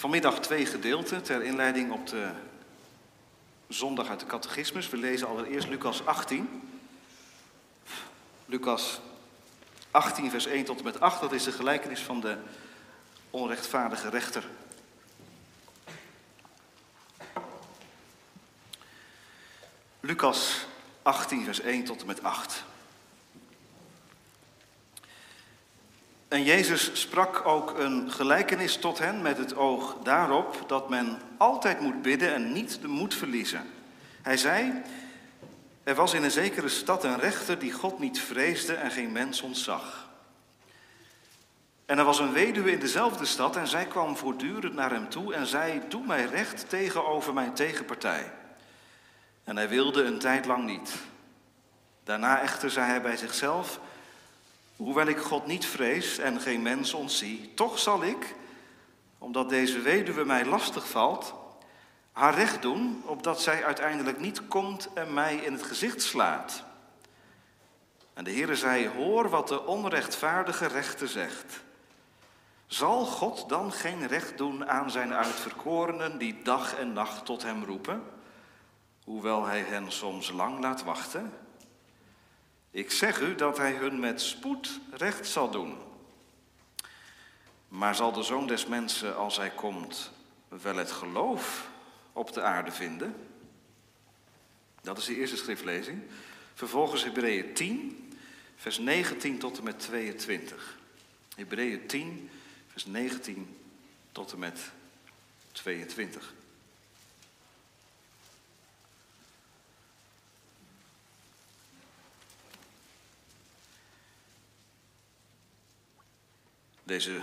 Vanmiddag twee gedeelten ter inleiding op de zondag uit de catechismus. We lezen allereerst Lucas 18. Lucas 18, vers 1 tot en met 8, dat is de gelijkenis van de onrechtvaardige rechter. Lucas 18, vers 1 tot en met 8. En Jezus sprak ook een gelijkenis tot hen met het oog daarop dat men altijd moet bidden en niet de moed verliezen. Hij zei, er was in een zekere stad een rechter die God niet vreesde en geen mens ontzag. En er was een weduwe in dezelfde stad en zij kwam voortdurend naar hem toe en zei, doe mij recht tegenover mijn tegenpartij. En hij wilde een tijd lang niet. Daarna echter zei hij bij zichzelf, Hoewel ik God niet vrees en geen mens ontzie, toch zal ik, omdat deze weduwe mij lastig valt, haar recht doen, opdat zij uiteindelijk niet komt en mij in het gezicht slaat. En de Heere zei, hoor wat de onrechtvaardige rechter zegt. Zal God dan geen recht doen aan zijn uitverkorenen die dag en nacht tot hem roepen, hoewel hij hen soms lang laat wachten? Ik zeg u dat hij hun met spoed recht zal doen. Maar zal de zoon des mensen, als hij komt, wel het geloof op de aarde vinden? Dat is de eerste schriftlezing. Vervolgens Hebreeën 10, vers 19 tot en met 22. Hebreeën 10, vers 19 tot en met 22. Deze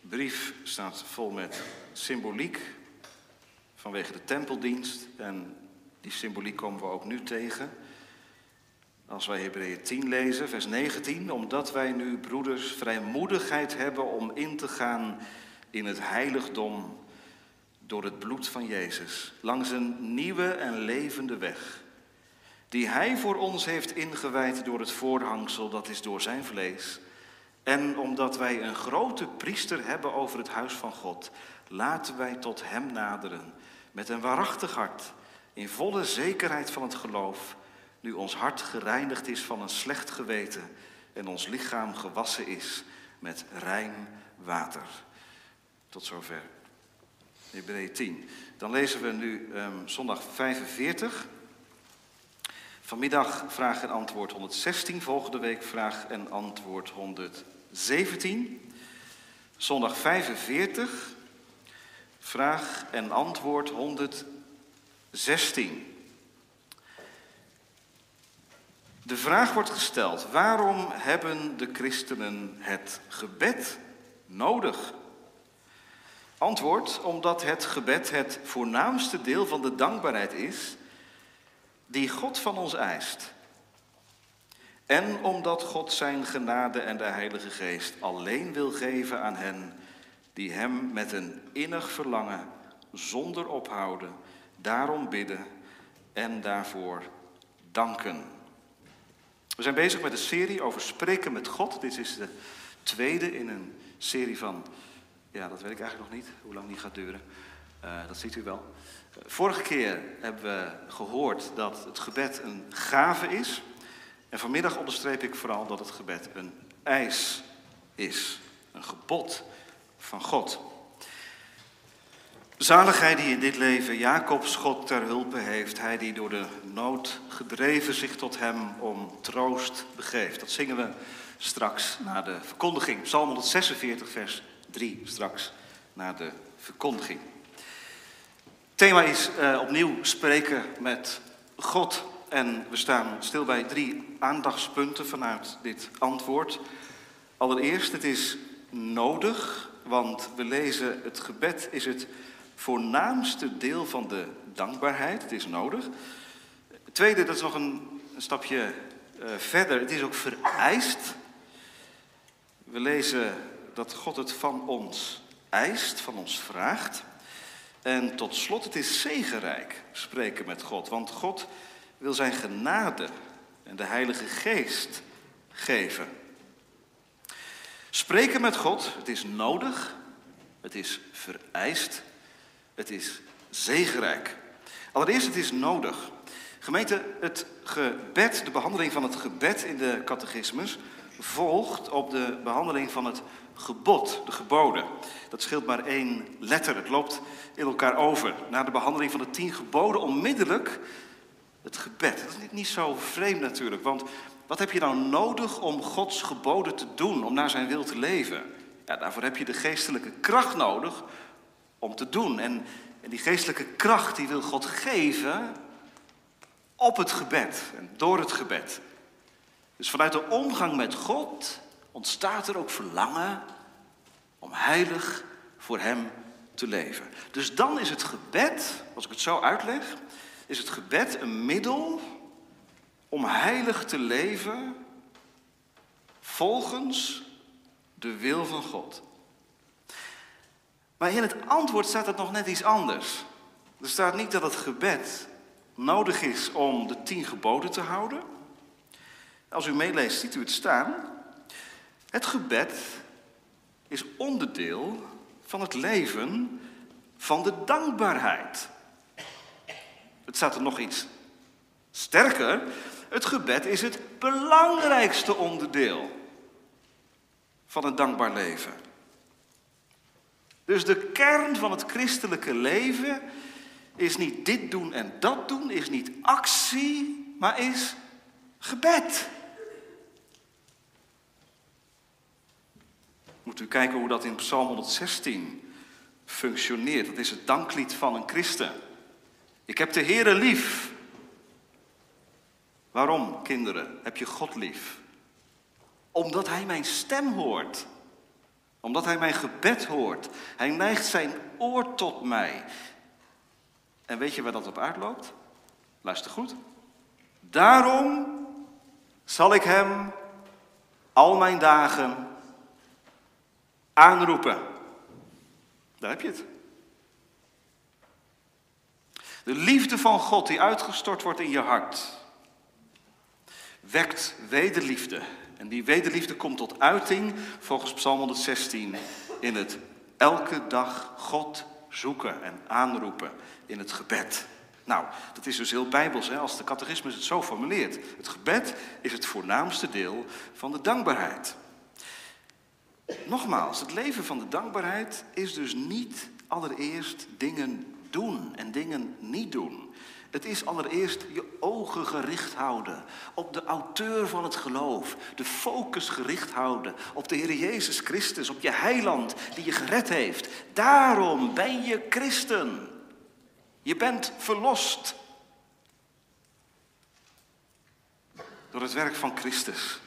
brief staat vol met symboliek vanwege de tempeldienst. En die symboliek komen we ook nu tegen. Als wij Hebreeën 10 lezen, vers 19, omdat wij nu, broeders, vrijmoedigheid hebben om in te gaan in het heiligdom door het bloed van Jezus, langs een nieuwe en levende weg, die Hij voor ons heeft ingewijd door het voorhangsel, dat is door zijn vlees en omdat wij een grote priester hebben over het huis van God, laten wij tot Hem naderen met een waarachtig hart, in volle zekerheid van het geloof, nu ons hart gereinigd is van een slecht geweten en ons lichaam gewassen is met rein water. Tot zover. Hebreeën 10. Dan lezen we nu um, zondag 45. Vanmiddag vraag en antwoord 116. Volgende week vraag en antwoord 100. 17, zondag 45, vraag en antwoord 116. De vraag wordt gesteld: waarom hebben de christenen het gebed nodig? Antwoord: omdat het gebed het voornaamste deel van de dankbaarheid is die God van ons eist. En omdat God zijn genade en de Heilige Geest alleen wil geven aan hen die Hem met een innig verlangen, zonder ophouden, daarom bidden en daarvoor danken. We zijn bezig met een serie over spreken met God. Dit is de tweede in een serie van, ja, dat weet ik eigenlijk nog niet, hoe lang die gaat duren. Uh, dat ziet u wel. Vorige keer hebben we gehoord dat het gebed een gave is. En vanmiddag onderstreep ik vooral dat het gebed een eis is, een gebod van God. Zaligheid die in dit leven Jacobs God ter hulpe heeft, hij die door de nood gedreven zich tot hem om troost begeeft. Dat zingen we straks na de verkondiging. Psalm 146, vers 3, straks na de verkondiging. Thema is uh, opnieuw spreken met God. En we staan stil bij drie aandachtspunten vanuit dit antwoord. Allereerst, het is nodig, want we lezen het gebed is het voornaamste deel van de dankbaarheid. Het is nodig. Tweede, dat is nog een, een stapje uh, verder, het is ook vereist. We lezen dat God het van ons eist, van ons vraagt. En tot slot, het is zegenrijk spreken met God, want God wil zijn genade en de Heilige Geest geven. Spreken met God, het is nodig, het is vereist Het is zegerijk. Allereerst, het is nodig. Gemeente, het gebed, de behandeling van het gebed in de catechismus volgt op de behandeling van het gebod, de geboden. Dat scheelt maar één letter, het loopt in elkaar over. Na de behandeling van de tien geboden onmiddellijk het gebed. Dat is niet zo vreemd natuurlijk, want wat heb je nou nodig om Gods geboden te doen, om naar zijn wil te leven? Ja, daarvoor heb je de geestelijke kracht nodig om te doen. En, en die geestelijke kracht die wil God geven op het gebed en door het gebed. Dus vanuit de omgang met God ontstaat er ook verlangen om heilig voor Hem te leven. Dus dan is het gebed, als ik het zo uitleg, is het gebed een middel om heilig te leven volgens de wil van God. Maar in het antwoord staat het nog net iets anders. Er staat niet dat het gebed nodig is om de tien geboden te houden. Als u meeleest, ziet u het staan. Het gebed is onderdeel van het leven van de dankbaarheid. Het staat er nog iets sterker. Het gebed is het belangrijkste onderdeel van een dankbaar leven. Dus de kern van het christelijke leven is niet dit doen en dat doen, is niet actie, maar is gebed. Moet u kijken hoe dat in Psalm 116 functioneert. Dat is het danklied van een christen. Ik heb de Heere lief. Waarom, kinderen, heb je God lief? Omdat Hij mijn stem hoort. Omdat Hij mijn gebed hoort. Hij neigt zijn oor tot mij. En weet je waar dat op uitloopt? Luister goed. Daarom zal ik Hem al mijn dagen aanroepen. Daar heb je het. De liefde van God die uitgestort wordt in je hart, wekt wederliefde. En die wederliefde komt tot uiting volgens Psalm 116 in het elke dag God zoeken en aanroepen in het gebed. Nou, dat is dus heel bijbels hè, als de catechismus het zo formuleert. Het gebed is het voornaamste deel van de dankbaarheid. Nogmaals, het leven van de dankbaarheid is dus niet allereerst dingen doen en dingen niet doen. Het is allereerst je ogen gericht houden op de auteur van het geloof. De focus gericht houden op de Heer Jezus Christus, op je heiland die je gered heeft. Daarom ben je christen. Je bent verlost. Door het werk van Christus.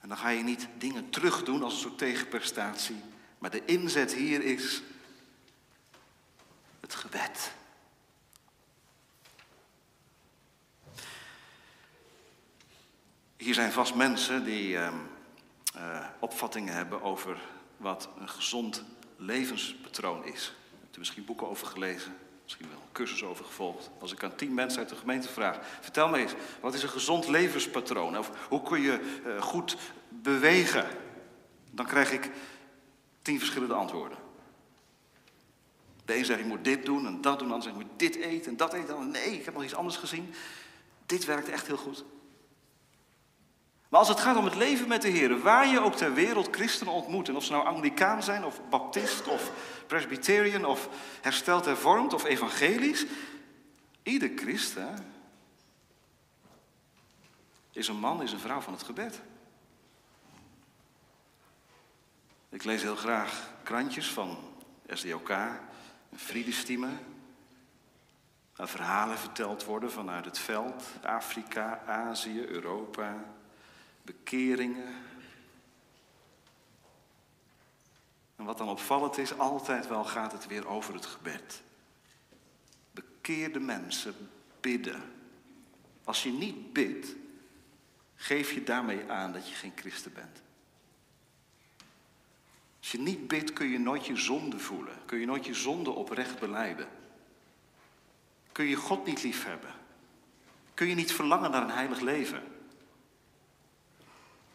En dan ga je niet dingen terugdoen als een soort tegenprestatie. Maar de inzet hier is gebed. Hier zijn vast mensen die uh, uh, opvattingen hebben over wat een gezond levenspatroon is. Hebt u misschien boeken over gelezen, misschien wel cursus over gevolgd. Als ik aan tien mensen uit de gemeente vraag, vertel me eens, wat is een gezond levenspatroon? Of hoe kun je uh, goed bewegen? Dan krijg ik tien verschillende antwoorden. De een zegt, je moet dit doen en dat doen. De ander zegt, je moet dit eten en dat eten. Nee, ik heb nog iets anders gezien. Dit werkt echt heel goed. Maar als het gaat om het leven met de Heer, waar je ook ter wereld christenen ontmoet, en of ze nou Anglicaan zijn, of Baptist, of Presbyterian, of hersteld hervormd, of evangelisch, ieder christen is een man, is een vrouw van het gebed. Ik lees heel graag krantjes van SDOK, Friedestime. Waar verhalen verteld worden vanuit het veld, Afrika, Azië, Europa, bekeringen. En wat dan opvallend is, altijd wel gaat het weer over het gebed. Bekeerde mensen bidden. Als je niet bidt, geef je daarmee aan dat je geen christen bent. Als je niet bidt, kun je nooit je zonde voelen. Kun je nooit je zonde oprecht beleiden. Kun je God niet liefhebben. Kun je niet verlangen naar een heilig leven.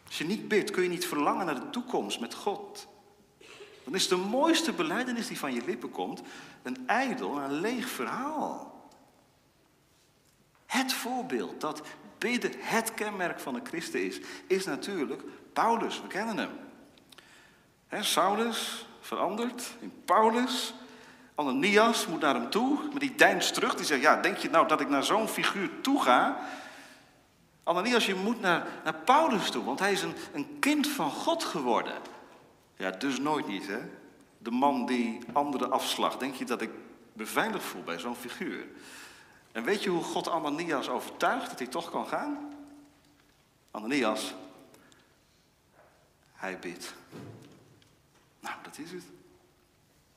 Als je niet bidt, kun je niet verlangen naar de toekomst met God. Dan is de mooiste beleidenis die van je lippen komt een ijdel, een leeg verhaal. Het voorbeeld dat bidden het kenmerk van een christen is, is natuurlijk Paulus. We kennen hem. Saulus verandert in Paulus. Ananias moet naar hem toe, maar die deinst terug. Die zegt, ja, denk je nou dat ik naar zo'n figuur toe ga? Ananias, je moet naar, naar Paulus toe, want hij is een, een kind van God geworden. Ja, dus nooit niet, hè? De man die anderen afslag. Denk je dat ik me veilig voel bij zo'n figuur? En weet je hoe God Ananias overtuigt dat hij toch kan gaan? Ananias, hij bidt. Nou, dat is het.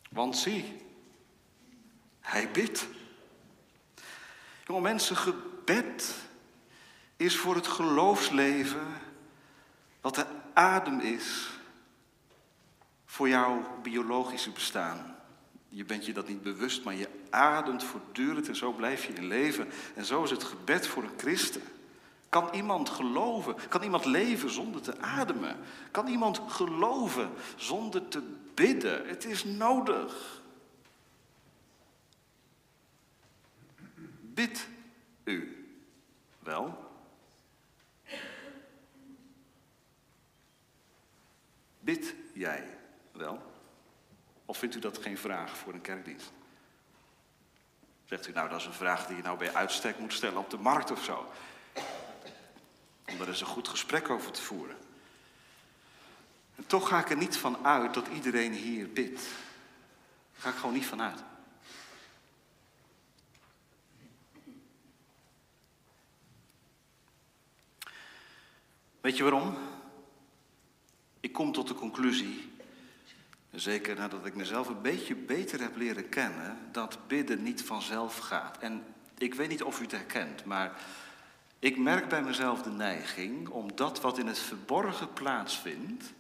Want zie, hij bidt. Jonge mensen, gebed is voor het geloofsleven wat de adem is voor jouw biologische bestaan. Je bent je dat niet bewust, maar je ademt voortdurend en zo blijf je in leven. En zo is het gebed voor een christen. Kan iemand geloven? Kan iemand leven zonder te ademen? Kan iemand geloven zonder te bidden? Het is nodig. Bid u wel? Bid jij wel? Of vindt u dat geen vraag voor een kerkdienst? Zegt u nou, dat is een vraag die je nou bij uitstek moet stellen op de markt of zo. Om daar eens een goed gesprek over te voeren. En toch ga ik er niet van uit dat iedereen hier bidt. Daar ga ik gewoon niet van uit. Weet je waarom? Ik kom tot de conclusie Zeker nadat ik mezelf een beetje beter heb leren kennen, dat bidden niet vanzelf gaat. En ik weet niet of u het herkent, maar ik merk bij mezelf de neiging om dat wat in het verborgen plaatsvindt,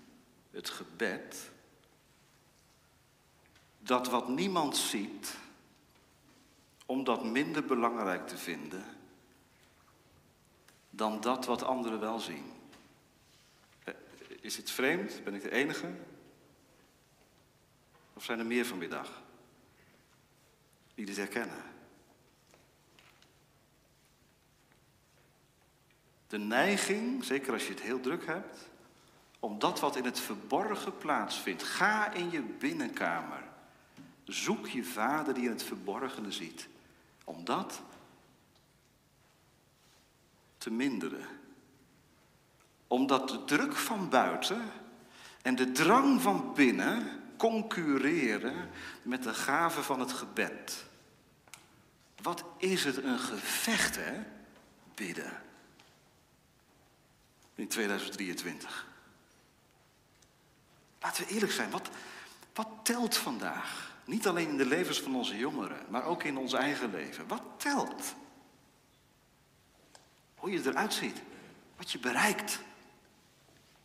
het gebed, dat wat niemand ziet, om dat minder belangrijk te vinden dan dat wat anderen wel zien. Eh, is het vreemd? Ben ik de enige? Of zijn er meer vanmiddag die dit herkennen? De neiging, zeker als je het heel druk hebt, om dat wat in het verborgen plaatsvindt. Ga in je binnenkamer. Zoek je vader die in het verborgene ziet. Om dat te minderen. Omdat de druk van buiten en de drang van binnen concurreren met de gave van het gebed. Wat is het een gevecht, hè? Bidden. In 2023. Laten we eerlijk zijn, wat, wat telt vandaag? Niet alleen in de levens van onze jongeren, maar ook in ons eigen leven. Wat telt? Hoe je eruit ziet, wat je bereikt,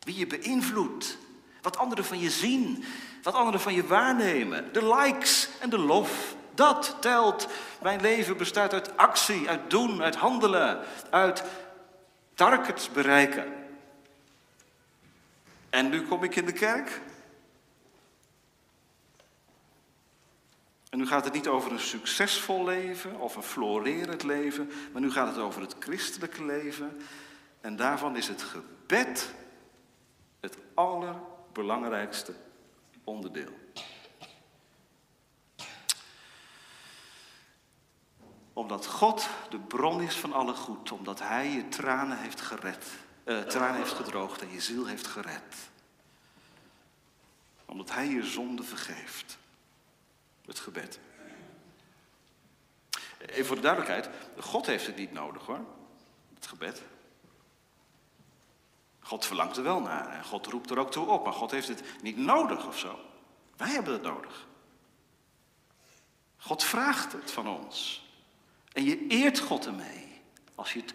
wie je beïnvloedt, wat anderen van je zien, wat anderen van je waarnemen. De likes en de lof, dat telt. Mijn leven bestaat uit actie, uit doen, uit handelen, uit targets bereiken. En nu kom ik in de kerk. En nu gaat het niet over een succesvol leven of een florerend leven, maar nu gaat het over het christelijke leven. En daarvan is het gebed het allerbelangrijkste onderdeel. Omdat God de bron is van alle goed, omdat Hij je tranen heeft gered, uh, heeft gedroogd en je ziel heeft gered. Omdat Hij je zonde vergeeft. Het gebed. Even voor de duidelijkheid, God heeft het niet nodig hoor, het gebed. God verlangt er wel naar en God roept er ook toe op, maar God heeft het niet nodig of zo. Wij hebben het nodig. God vraagt het van ons. En je eert God ermee als je het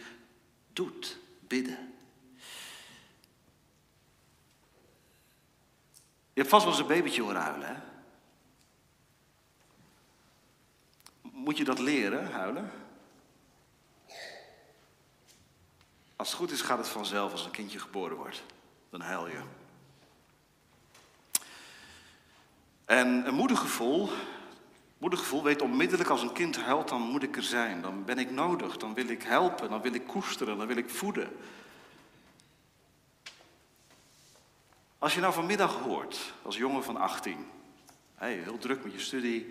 doet, bidden. Je hebt vast wel eens een babytje horen huilen, hè? Moet je dat leren, huilen? Als het goed is, gaat het vanzelf als een kindje geboren wordt. Dan huil je. En een moedergevoel, moedergevoel weet onmiddellijk als een kind huilt, dan moet ik er zijn. Dan ben ik nodig, dan wil ik helpen, dan wil ik koesteren, dan wil ik voeden. Als je nou vanmiddag hoort, als jongen van 18, hey, heel druk met je studie.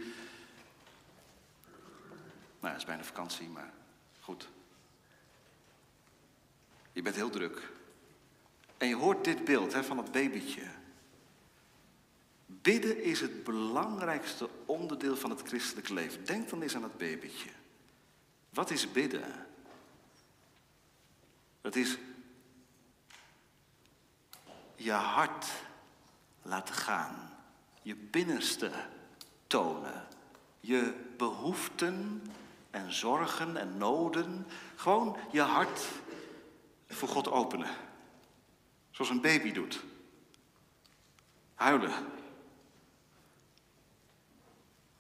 Nou, het is bijna vakantie, maar goed. Je bent heel druk. En je hoort dit beeld hè, van het babytje. Bidden is het belangrijkste onderdeel van het christelijk leven. Denk dan eens aan het babytje. Wat is bidden? Het is je hart laten gaan. Je binnenste tonen. Je behoeften en zorgen en noden. Gewoon je hart voor God openen. Zoals een baby doet. Huilen.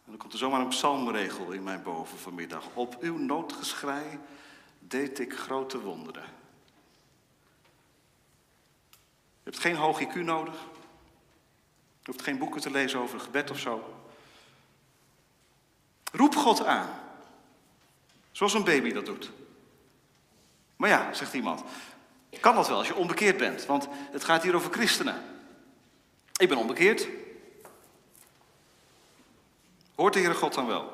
En dan komt er zomaar een psalmregel in mijn boven vanmiddag. Op uw noodgeschrei deed ik grote wonderen. Je hebt geen hoog IQ nodig. Je hoeft geen boeken te lezen over gebed of zo. Roep God aan. Zoals een baby dat doet. Maar ja, zegt iemand, kan dat wel als je onbekeerd bent? Want het gaat hier over christenen. Ik ben onbekeerd. Hoort de Heere God dan wel?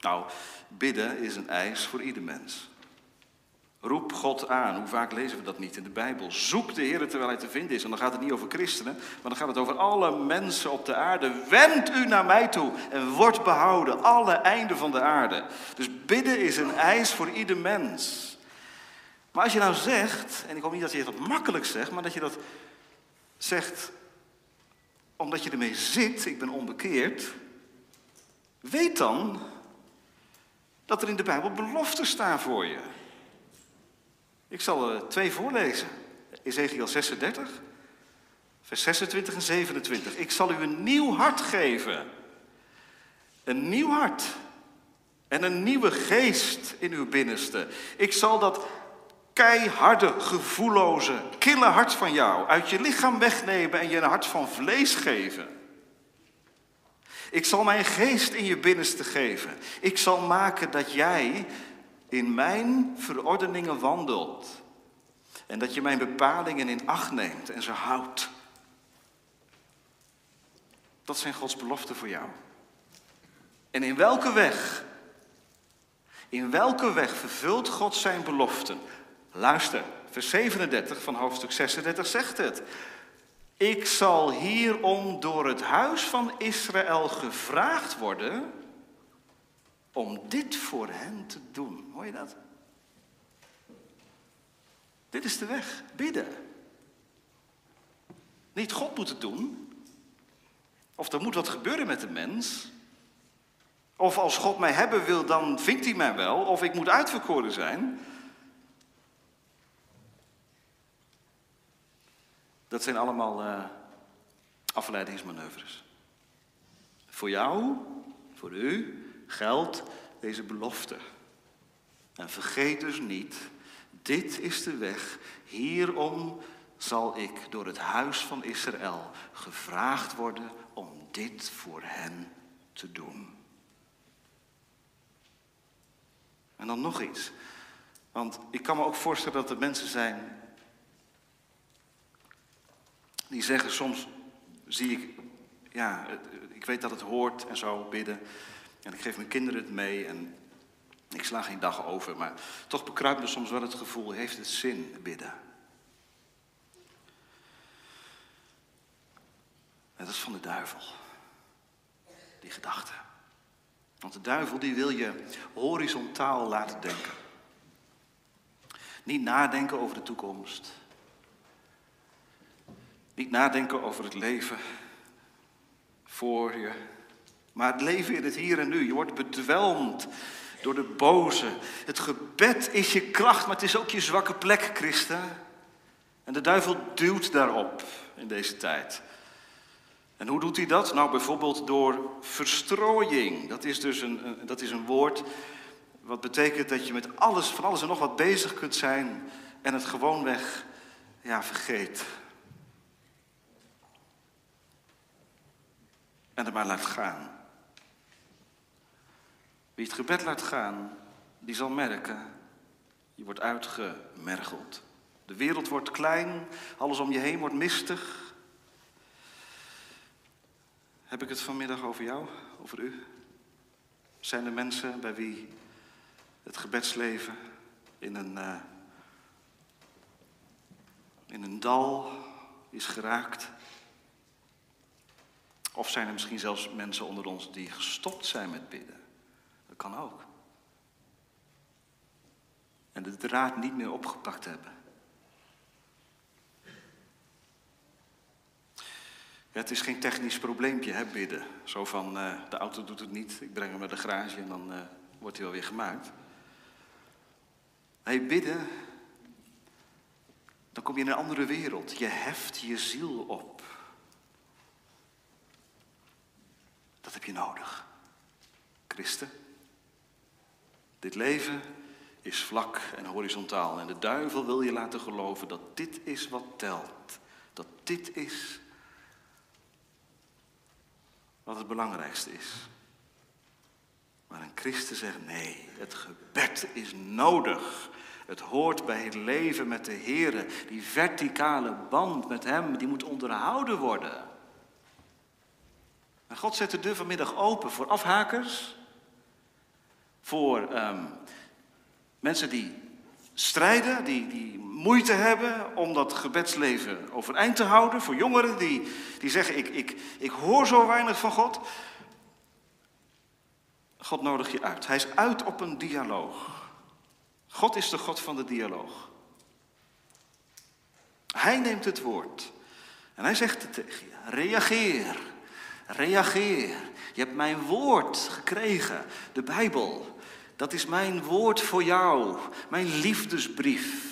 Nou, bidden is een eis voor ieder mens. Roep God aan. Hoe vaak lezen we dat niet in de Bijbel? Zoek de Heer terwijl hij te vinden is. En dan gaat het niet over christenen, maar dan gaat het over alle mensen op de aarde. Wend u naar mij toe en word behouden. Alle einden van de aarde. Dus bidden is een eis voor ieder mens. Maar als je nou zegt, en ik hoop niet dat je dat makkelijk zegt, maar dat je dat zegt omdat je ermee zit, ik ben onbekeerd. Weet dan dat er in de Bijbel beloften staan voor je. Ik zal er twee voorlezen. Ezekiel 36, vers 26 en 27. Ik zal u een nieuw hart geven. Een nieuw hart. En een nieuwe geest in uw binnenste. Ik zal dat keiharde, gevoelloze, kille hart van jou uit je lichaam wegnemen en je een hart van vlees geven. Ik zal mijn geest in je binnenste geven. Ik zal maken dat jij in mijn verordeningen wandelt. En dat je mijn bepalingen in acht neemt en ze houdt. Dat zijn Gods beloften voor jou. En in welke weg, in welke weg vervult God zijn beloften? Luister, vers 37 van hoofdstuk 36 zegt het. Ik zal hierom door het huis van Israël gevraagd worden om dit voor hen te doen. Hoor je dat? Dit is de weg, bidden. Niet God moet het doen. Of er moet wat gebeuren met de mens. Of als God mij hebben wil, dan vindt hij mij wel. Of ik moet uitverkoren zijn. Dat zijn allemaal uh, afleidingsmanoeuvres. Voor jou, voor u, geldt deze belofte. En vergeet dus niet, dit is de weg. Hierom zal ik door het huis van Israël gevraagd worden om dit voor hen te doen. En dan nog iets. Want ik kan me ook voorstellen dat er mensen zijn die zeggen soms, zie ik, ja, ik weet dat het hoort en zo bidden. En ik geef mijn kinderen het mee en ik sla geen dag over. Maar toch bekruipt me soms wel het gevoel, heeft het zin bidden? En dat is van de duivel. Die gedachte. Want de duivel die wil je horizontaal laten denken. Niet nadenken over de toekomst. Niet nadenken over het leven voor je. Maar het leven in het hier en nu. Je wordt bedwelmd door de boze. Het gebed is je kracht, maar het is ook je zwakke plek, Christen. En de duivel duwt daarop in deze tijd. En hoe doet hij dat? Nou, bijvoorbeeld door verstrooiing. Dat is dus een, dat is een woord wat betekent dat je met alles, van alles en nog wat bezig kunt zijn en het gewoonweg ja, vergeet. en het maar laat gaan. Wie het gebed laat gaan, die zal merken, je wordt uitgemergeld. De wereld wordt klein, alles om je heen wordt mistig. Heb ik het vanmiddag over jou, over u? Zijn er mensen bij wie het gebedsleven in een, uh, in een dal is geraakt? Of zijn er misschien zelfs mensen onder ons die gestopt zijn met bidden? Kan ook. En de draad niet meer opgepakt hebben. Ja, het is geen technisch probleempje, hè, bidden. Zo van, uh, de auto doet het niet, ik breng hem naar de garage en dan uh, wordt hij wel weer gemaakt. Nee, bidden, dan kom je in een andere wereld. Je heft je ziel op. Dat heb je nodig. Christen. Dit leven is vlak en horizontaal. En de duivel wil je laten geloven dat dit is wat telt. Dat dit is wat het belangrijkste is. Maar een christen zegt nee, het gebed is nodig. Het hoort bij het leven met de Heer. Die verticale band met Hem, die moet onderhouden worden. En God zet de deur vanmiddag open voor afhakers, voor um, mensen die strijden, die, die moeite hebben om dat gebedsleven overeind te houden. Voor jongeren die, die zeggen, ik, ik, ik hoor zo weinig van God. God nodigt je uit. Hij is uit op een dialoog. God is de God van de dialoog. Hij neemt het woord. En hij zegt het tegen je. Reageer. Reageer. Je hebt mijn woord gekregen. De Bijbel. Dat is mijn woord voor jou. Mijn liefdesbrief.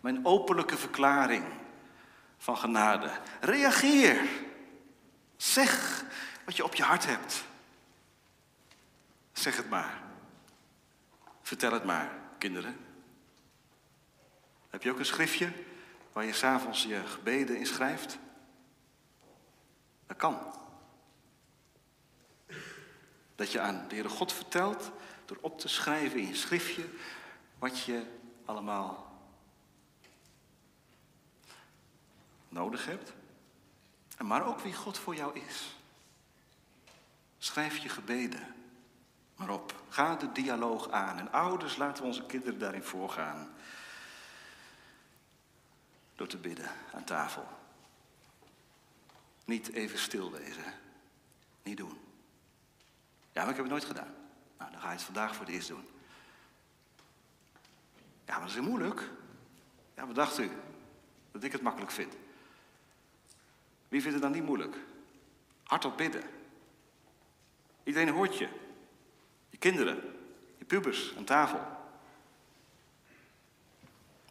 Mijn openlijke verklaring van genade. Reageer. Zeg wat je op je hart hebt. Zeg het maar. Vertel het maar, kinderen. Heb je ook een schriftje waar je s'avonds je gebeden in schrijft? Dat kan. Dat je aan de Heere God vertelt door op te schrijven in je schriftje wat je allemaal nodig hebt. Maar ook wie God voor jou is. Schrijf je gebeden maar op. Ga de dialoog aan. En ouders, laten we onze kinderen daarin voorgaan. Door te bidden aan tafel. Niet even stil wezen. Niet doen. Ja, maar ik heb het nooit gedaan. Nou, dan ga je het vandaag voor het eerst doen. Ja, maar dat is moeilijk. Ja, wat dacht u? Dat ik het makkelijk vind. Wie vindt het dan niet moeilijk? Hardop bidden. Iedereen hoort je. Je kinderen, je pubers aan tafel.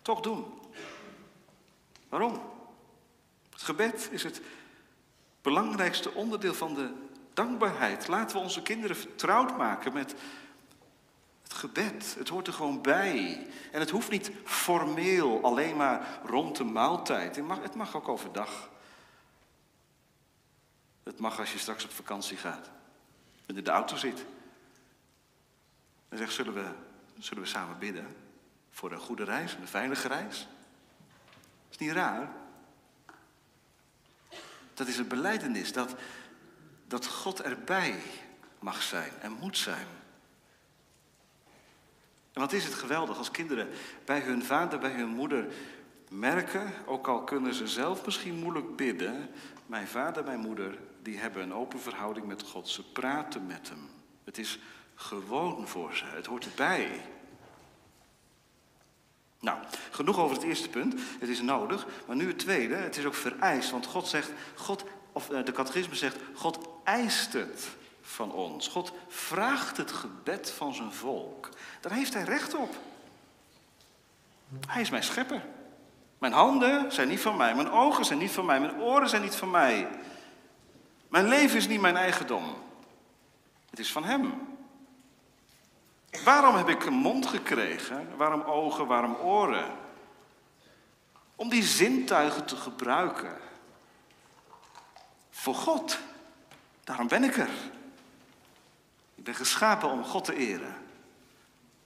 Toch doen. Waarom? Het gebed is het belangrijkste onderdeel van de dankbaarheid. Laten we onze kinderen vertrouwd maken met het gebed. Het hoort er gewoon bij. En het hoeft niet formeel, alleen maar rond de maaltijd. Het mag, het mag ook overdag. Het mag als je straks op vakantie gaat en in de auto zit. En zegt, zullen we, zullen we samen bidden voor een goede reis, een veilige reis? Is niet raar? Dat is een beleidenis dat, dat God erbij mag zijn en moet zijn. En wat is het geweldig als kinderen bij hun vader, bij hun moeder merken, ook al kunnen ze zelf misschien moeilijk bidden, mijn vader, mijn moeder, die hebben een open verhouding met God. Ze praten met hem. Het is gewoon voor ze. Het hoort erbij. Nou, genoeg over het eerste punt. Het is nodig. Maar nu het tweede. Het is ook vereist. Want God zegt, God, of eh, de catechisme zegt, God eist het van ons. God vraagt het gebed van zijn volk. Daar heeft hij recht op. Hij is mijn schepper. Mijn handen zijn niet van mij. Mijn ogen zijn niet van mij. Mijn oren zijn niet van mij. Mijn leven is niet mijn eigendom. Het is van Hem. Waarom heb ik een mond gekregen? Waarom ogen? Waarom oren? Om die zintuigen te gebruiken. Voor God. Daarom ben ik er. Ik ben geschapen om God te eren.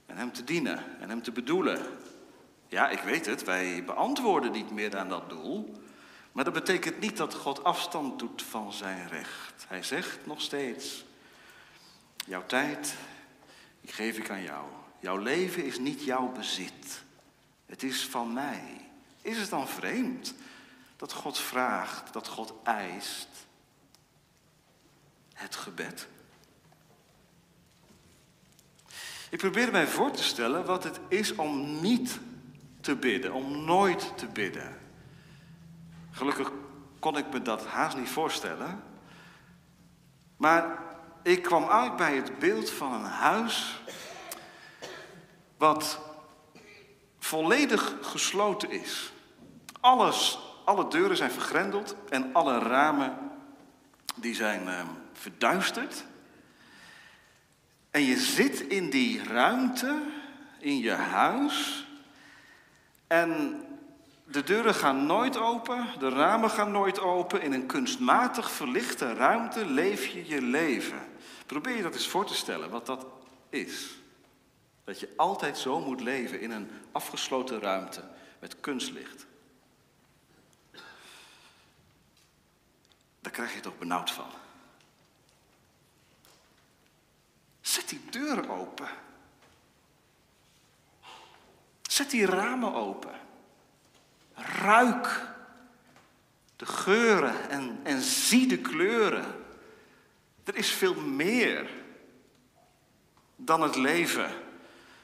En Hem te dienen en Hem te bedoelen. Ja, ik weet het, wij beantwoorden niet meer aan dat doel. Maar dat betekent niet dat God afstand doet van zijn recht. Hij zegt nog steeds, jouw tijd, geef ik aan jou. Jouw leven is niet jouw bezit. Het is van mij. Is het dan vreemd dat God vraagt, dat God eist het gebed? Ik probeer mij voor te stellen wat het is om niet te bidden, om nooit te bidden. Gelukkig kon ik me dat haast niet voorstellen. Maar ik kwam uit bij het beeld van een huis wat volledig gesloten is. Alles, alle deuren zijn vergrendeld en alle ramen die zijn uh, verduisterd. En je zit in die ruimte, in je huis. En de deuren gaan nooit open, de ramen gaan nooit open. In een kunstmatig verlichte ruimte leef je je leven. Probeer je dat eens voor te stellen, wat dat is. Dat je altijd zo moet leven in een afgesloten ruimte met kunstlicht. Daar krijg je toch benauwd van. Zet die deuren open. Zet die ramen open. Ruik de geuren en, en zie de kleuren. Er is veel meer dan het leven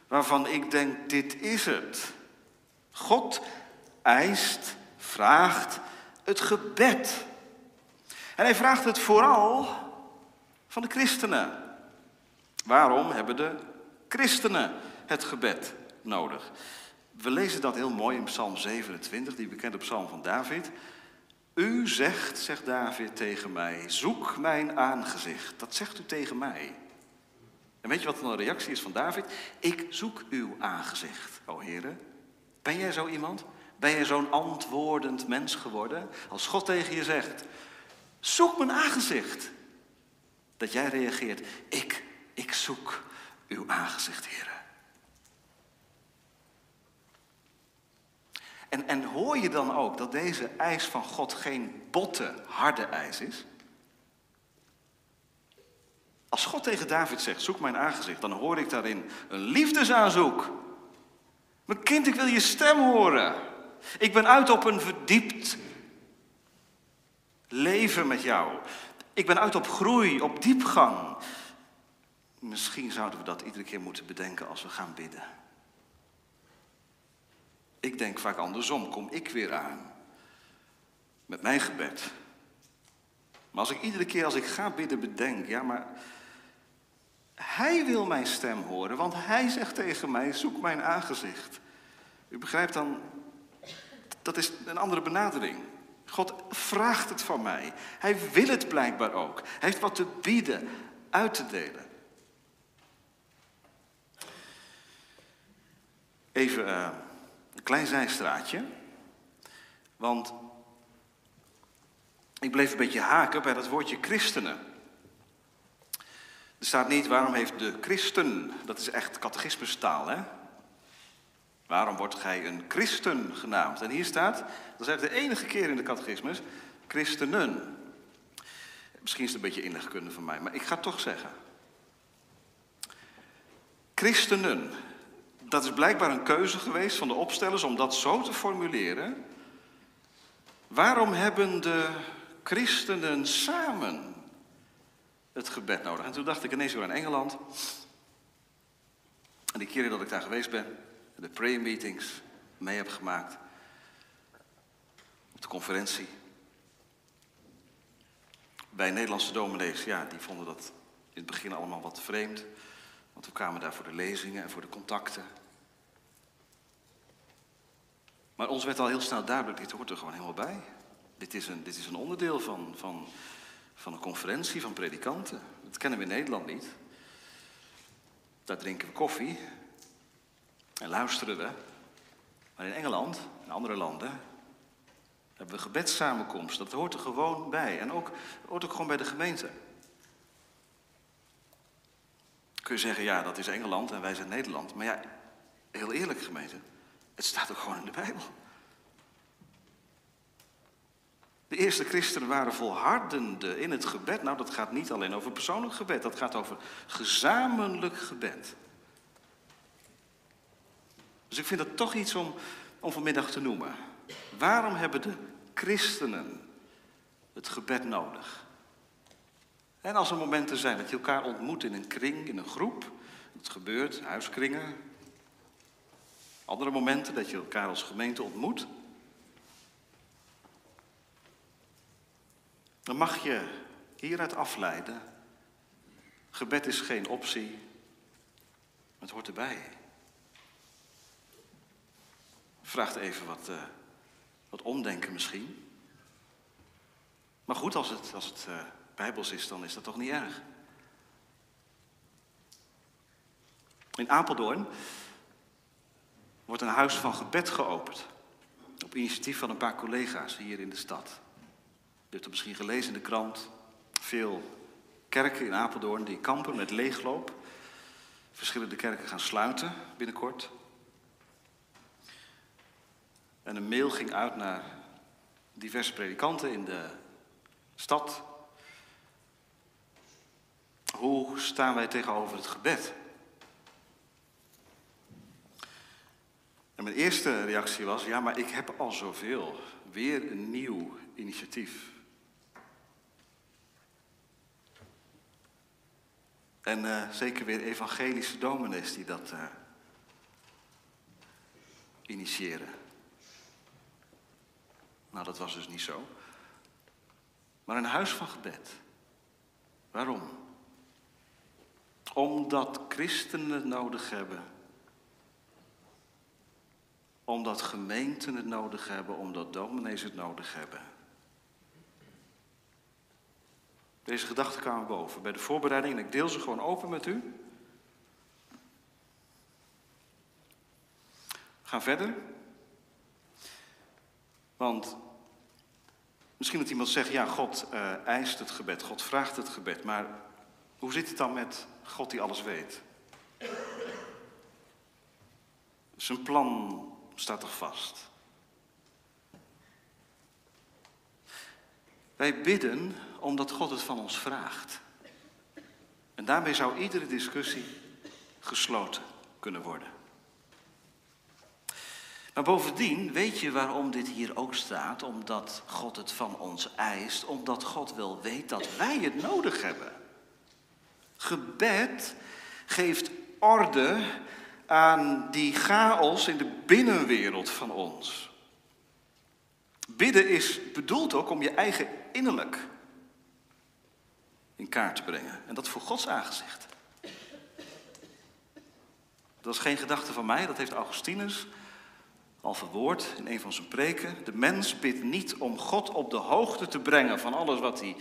waarvan ik denk, dit is het. God eist, vraagt het gebed. En hij vraagt het vooral van de christenen. Waarom hebben de christenen het gebed nodig? We lezen dat heel mooi in Psalm 27, die bekende psalm van David. U zegt, zegt David tegen mij, zoek mijn aangezicht. Dat zegt u tegen mij. En weet je wat dan de reactie is van David? Ik zoek uw aangezicht, o heren. Ben jij zo iemand? Ben jij zo'n antwoordend mens geworden? Als God tegen je zegt, zoek mijn aangezicht. Dat jij reageert, ik, zoek uw aangezicht, heren. En, en hoor je dan ook dat deze eis van God geen botte, harde eis is? Als God tegen David zegt, zoek mijn aangezicht, dan hoor ik daarin een liefdesaanzoek. Mijn kind, ik wil je stem horen. Ik ben uit op een verdiept leven met jou. Ik ben uit op groei, op diepgang. Misschien zouden we dat iedere keer moeten bedenken als we gaan bidden. Ik denk vaak andersom, kom ik weer aan met mijn gebed. Maar als ik iedere keer als ik ga bidden bedenk, ja maar hij wil mijn stem horen, want hij zegt tegen mij, zoek mijn aangezicht. U begrijpt dan, dat is een andere benadering. God vraagt het van mij. Hij wil het blijkbaar ook. Hij heeft wat te bieden, uit te delen. Even uh, een klein zijstraatje. Want ik bleef een beetje haken bij dat woordje christenen. Er staat niet waarom heeft de christen, dat is echt catechismustaal, hè? Waarom wordt gij een christen genaamd? En hier staat, dat is eigenlijk de enige keer in de catechismus, christenen. Misschien is het een beetje inlegkunde van mij, maar ik ga het toch zeggen. Christenen. Dat is blijkbaar een keuze geweest van de opstellers om dat zo te formuleren. Waarom hebben de christenen samen het gebed nodig. En toen dacht ik ineens weer aan Engeland. En die keren dat ik daar geweest ben, de prayer meetings mee heb gemaakt. Op de conferentie. Bij Nederlandse dominees, ja, die vonden dat in het begin allemaal wat vreemd. Want we kwamen daar voor de lezingen en voor de contacten. Maar ons werd al heel snel duidelijk, dit hoort er gewoon helemaal bij. Dit is een, dit is een onderdeel van, van van een conferentie van predikanten. Dat kennen we in Nederland niet. Daar drinken we koffie en luisteren we. Maar in Engeland en andere landen hebben we gebedssamenkomsten. Dat hoort er gewoon bij. En ook, hoort ook gewoon bij de gemeente. kun je zeggen, ja, dat is Engeland en wij zijn Nederland. Maar ja, heel eerlijk gemeente, het staat ook gewoon in de Bijbel. De eerste christenen waren volhardende in het gebed. Nou, dat gaat niet alleen over persoonlijk gebed, dat gaat over gezamenlijk gebed. Dus ik vind dat toch iets om, om vanmiddag te noemen. Waarom hebben de christenen het gebed nodig? En als er momenten zijn dat je elkaar ontmoet in een kring, in een groep, dat gebeurt, huiskringen. Andere momenten dat je elkaar als gemeente ontmoet. Dan mag je hieruit afleiden. Gebed is geen optie, het hoort erbij. Vraagt even wat, uh, wat omdenken misschien. Maar goed, als het, als het uh, bijbels is, dan is dat toch niet erg. In Apeldoorn wordt een huis van gebed geopend. Op initiatief van een paar collega's hier in de stad. U hebt het misschien gelezen in de krant. Veel kerken in Apeldoorn die kampen met leegloop. Verschillende kerken gaan sluiten binnenkort. En een mail ging uit naar diverse predikanten in de stad. Hoe staan wij tegenover het gebed? En mijn eerste reactie was, ja, maar ik heb al zoveel. Weer een nieuw initiatief. En uh, zeker weer evangelische dominees die dat uh, initiëren. Nou, dat was dus niet zo. Maar een huis van gebed. Waarom? Omdat christenen nodig hebben. Omdat gemeenten het nodig hebben, omdat dominees het nodig hebben. Deze gedachten kwamen boven bij de voorbereiding en ik deel ze gewoon open met u. We gaan verder. Want misschien dat iemand zegt, ja, God uh, eist het gebed, God vraagt het gebed, maar hoe zit het dan met God die alles weet? Zijn plan staat toch vast? Wij bidden omdat God het van ons vraagt. En daarmee zou iedere discussie gesloten kunnen worden. Maar bovendien weet je waarom dit hier ook staat? Omdat God het van ons eist, omdat God wel weet dat wij het nodig hebben. Gebed geeft orde aan die chaos in de binnenwereld van ons. Bidden is bedoeld ook om je eigen innerlijk in kaart te brengen. En dat voor Gods aangezicht. Dat is geen gedachte van mij, dat heeft Augustinus al verwoord in een van zijn preken. De mens bidt niet om God op de hoogte te brengen van alles wat, hij,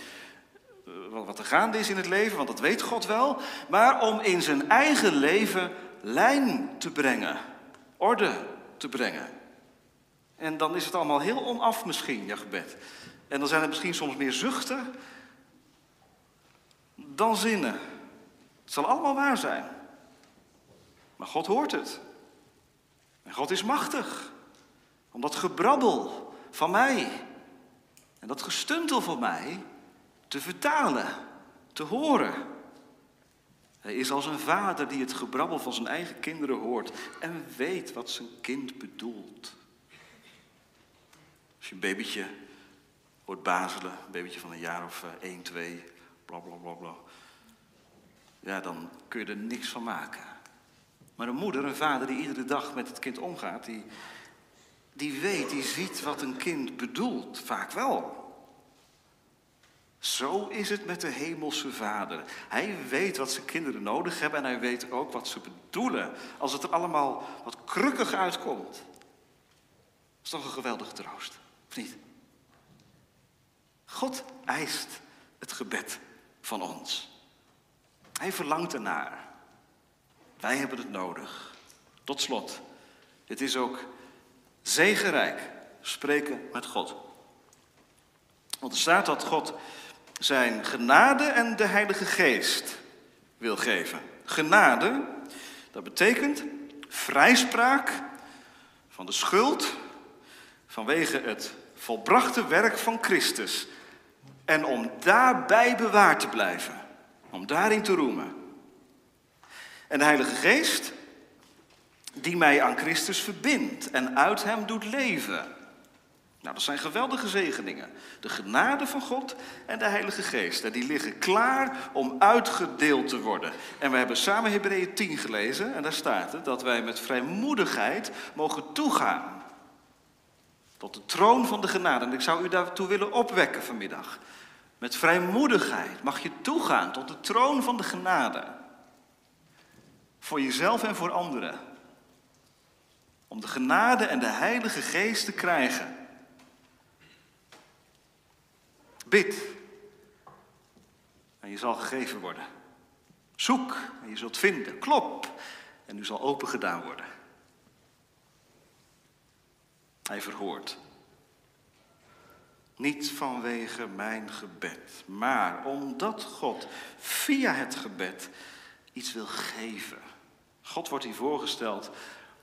eh, wat er gaande is in het leven, want dat weet God wel. Maar om in zijn eigen leven lijn te brengen, orde te brengen. En dan is het allemaal heel onaf misschien, je gebed. En dan zijn het misschien soms meer zuchten dan zinnen. Het zal allemaal waar zijn. Maar God hoort het. En God is machtig. Om dat gebrabbel van mij en dat gestuntel van mij te vertalen, te horen. Hij is als een vader die het gebrabbel van zijn eigen kinderen hoort en weet wat zijn kind bedoelt. Als je een babytje hoort bazelen, een babytje van een jaar of 1, eh, 2, bla bla bla bla. Ja, dan kun je er niks van maken. Maar een moeder, een vader die iedere dag met het kind omgaat, die, die weet, die ziet wat een kind bedoelt. Vaak wel. Zo is het met de hemelse vader. Hij weet wat zijn kinderen nodig hebben en hij weet ook wat ze bedoelen. Als het er allemaal wat krukkig uitkomt. Dat is toch een geweldige troost, of niet? God eist het gebed van ons. Hij verlangt ernaar. Wij hebben het nodig. Tot slot, het is ook zegenrijk spreken met God. Want er staat dat God zijn genade en de Heilige Geest wil geven. Genade, dat betekent vrijspraak van de schuld vanwege het volbrachte werk van Christus. En om daarbij bewaard te blijven, om daarin te roemen. En de Heilige Geest, die mij aan Christus verbindt en uit Hem doet leven. Nou, dat zijn geweldige zegeningen. De genade van God en de Heilige Geest. En die liggen klaar om uitgedeeld te worden. En we hebben samen Hebreeën 10 gelezen. En daar staat het dat wij met vrijmoedigheid mogen toegaan. Tot de troon van de genade. En ik zou u daartoe willen opwekken vanmiddag. Met vrijmoedigheid mag je toegaan tot de troon van de genade. Voor jezelf en voor anderen. Om de genade en de Heilige Geest te krijgen. Bid en je zal gegeven worden. Zoek en je zult vinden. Klop en u zal open gedaan worden. Hij verhoort. Niet vanwege mijn gebed, maar omdat God via het gebed iets wil geven. God wordt hier voorgesteld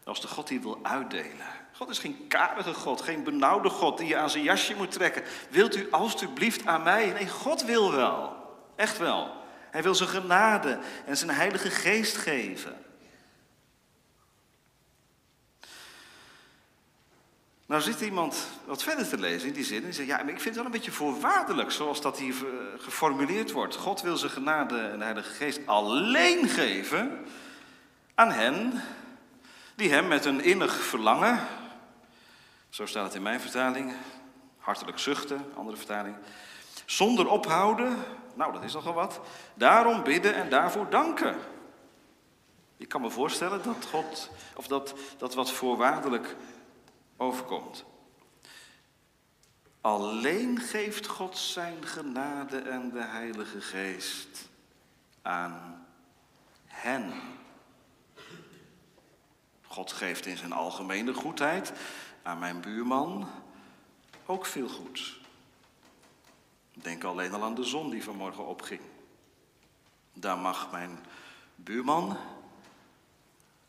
als de God die wil uitdelen. God is geen karige God, geen benauwde God die je aan zijn jasje moet trekken. Wilt u alstublieft aan mij? Nee, God wil wel. Echt wel. Hij wil zijn genade en zijn heilige geest geven. Nou zit iemand wat verder te lezen in die zin en zegt, ja, maar ik vind het wel een beetje voorwaardelijk zoals dat hier eh, geformuleerd wordt. God wil zijn genade en de Heilige Geest alleen geven aan hen die hem met een innig verlangen, zo staat het in mijn vertaling, hartelijk zuchten, andere vertaling, zonder ophouden, nou dat is nogal wat, daarom bidden en daarvoor danken. Ik kan me voorstellen dat God, of dat, dat wat voorwaardelijk overkomt. Alleen geeft God zijn genade en de Heilige Geest aan hen. God geeft in zijn algemene goedheid aan mijn buurman ook veel goeds. Denk alleen al aan de zon die vanmorgen opging. Daar mag mijn buurman,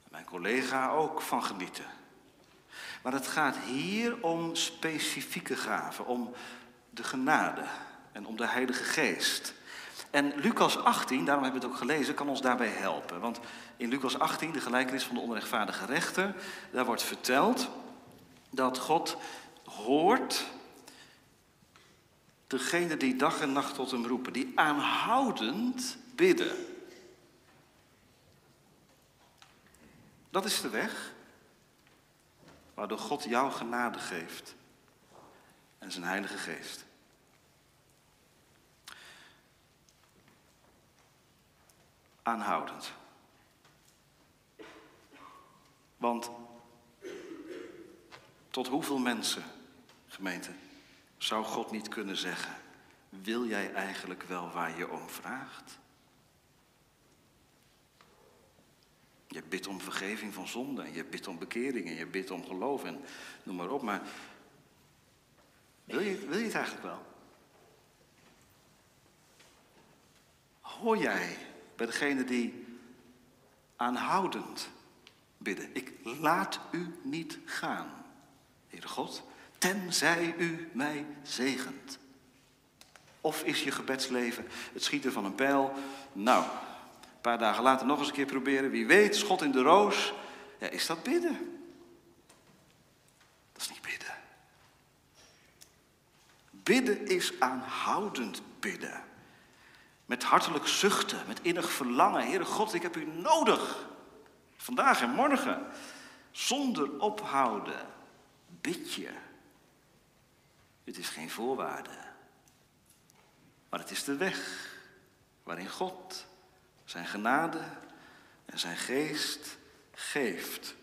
mijn collega ook van genieten. Maar het gaat hier om specifieke gaven, om de genade en om de Heilige Geest. En Lucas 18, daarom hebben we het ook gelezen, kan ons daarbij helpen. Want in Lucas 18, de gelijkenis van de onrechtvaardige rechter, daar wordt verteld dat God hoort degene die dag en nacht tot hem roepen, die aanhoudend bidden. Dat is de weg waardoor God jou genade geeft en zijn Heilige Geest. Aanhoudend. Want tot hoeveel mensen, gemeente, zou God niet kunnen zeggen: Wil jij eigenlijk wel waar je om vraagt? Je bidt om vergeving van zonde, en je bidt om bekering, en je bidt om geloof en noem maar op. Maar wil je, wil je het eigenlijk wel? Hoor jij bij degene die aanhoudend bidden. Ik laat u niet gaan, Heere God, tenzij u mij zegent. Of is je gebedsleven het schieten van een pijl? Nou, een paar dagen later nog eens een keer proberen. Wie weet, schot in de roos. Ja, is dat bidden? Dat is niet bidden. Bidden is aanhoudend bidden. Met hartelijk zuchten, met innig verlangen. Heere God, ik heb u nodig. Vandaag en morgen. Zonder ophouden. Bid. Het is geen voorwaarde. Maar het is de weg waarin God zijn genade en zijn geest geeft.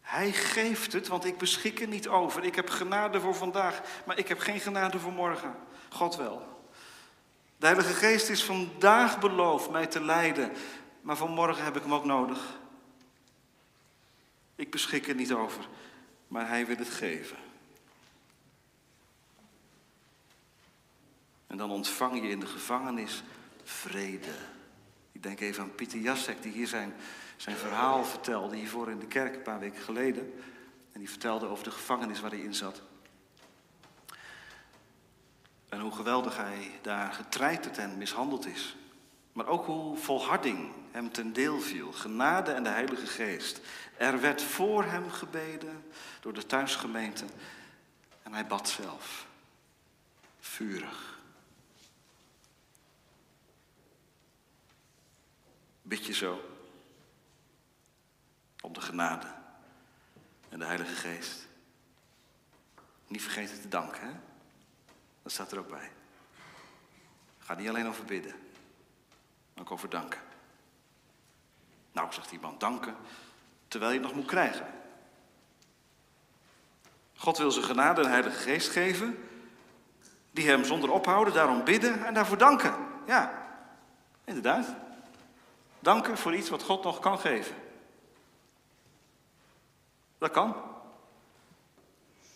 Hij geeft het, want ik beschik er niet over. Ik heb genade voor vandaag, maar ik heb geen genade voor morgen. God wel. De Heilige Geest is vandaag beloofd mij te leiden, maar vanmorgen heb ik hem ook nodig. Ik beschik er niet over, maar hij wil het geven. En dan ontvang je in de gevangenis vrede. Ik denk even aan Pieter Jassek, die hier zijn, zijn verhaal vertelde, hiervoor in de kerk een paar weken geleden. En die vertelde over de gevangenis waar hij in zat. En hoe geweldig hij daar getreiterd en mishandeld is. Maar ook hoe volharding hem ten deel viel. Genade en de Heilige Geest. Er werd voor hem gebeden door de thuisgemeente. En hij bad zelf. Vurig. Bid je zo. Om de genade en de Heilige Geest. Niet vergeten te danken, hè? Dat staat er ook bij. Gaat niet alleen over bidden, ook over danken. Nou, zegt die man, danken terwijl je het nog moet krijgen. God wil zijn genade en Heilige Geest geven, die hem zonder ophouden daarom bidden en daarvoor danken. Ja, inderdaad. Danken voor iets wat God nog kan geven. Dat kan.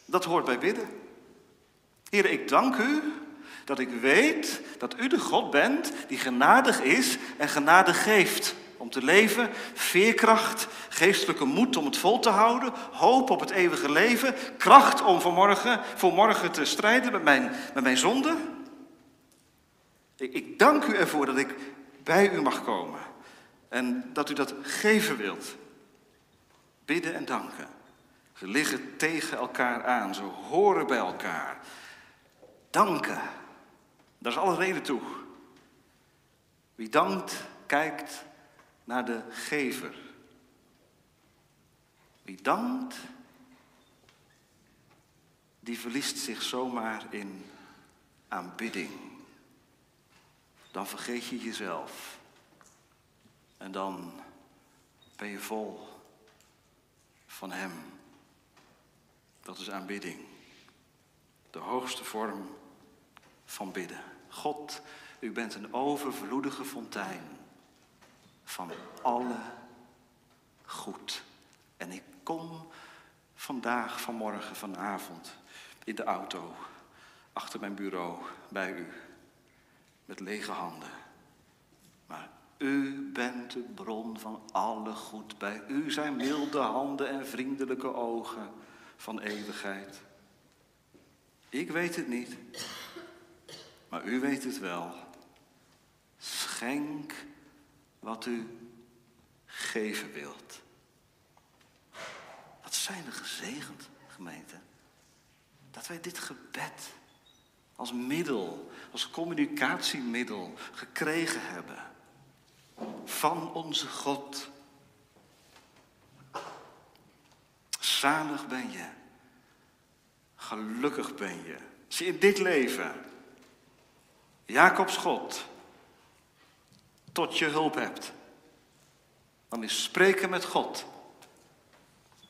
Dat hoort bij bidden. Heer, ik dank u dat ik weet dat u de God bent die genadig is en genade geeft. Om te leven, veerkracht, geestelijke moed om het vol te houden, hoop op het eeuwige leven, kracht om vanmorgen, voor morgen te strijden met mijn, met mijn zonde. Ik, ik dank u ervoor dat ik bij u mag komen en dat u dat geven wilt. Bidden en danken. Ze liggen tegen elkaar aan, ze horen bij elkaar. Danken. Daar is alle reden toe. Wie dankt, kijkt naar de gever. Wie dankt, die verliest zich zomaar in aanbidding. Dan vergeet je jezelf. En dan ben je vol van Hem. Dat is aanbidding. De hoogste vorm van bidden. God, u bent een overvloedige fontein van alle goed. En ik kom vandaag, vanmorgen, vanavond in de auto, achter mijn bureau, bij u, met lege handen. Maar u bent de bron van alle goed. Bij u zijn milde handen en vriendelijke ogen van eeuwigheid. Ik weet het niet. Maar u weet het wel. Schenk wat u geven wilt. Wat zijn we gezegend, gemeente. Dat wij dit gebed als middel, als communicatiemiddel gekregen hebben van onze God. Zalig ben je. Gelukkig ben je. Als je in dit leven Jacobs God tot je hulp hebt, dan is spreken met God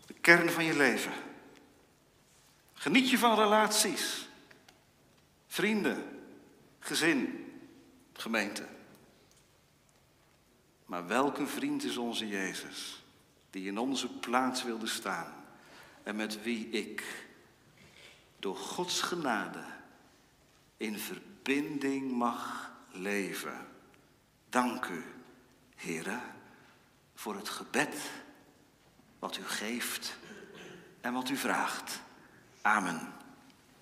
de kern van je leven. Geniet je van relaties, vrienden, gezin, gemeente. Maar welke vriend is onze Jezus, die in onze plaats wilde staan en met wie ik door Gods genade in verbinding verbinding mag leven. Dank u, Heere, voor het gebed wat u geeft en wat u vraagt. Amen.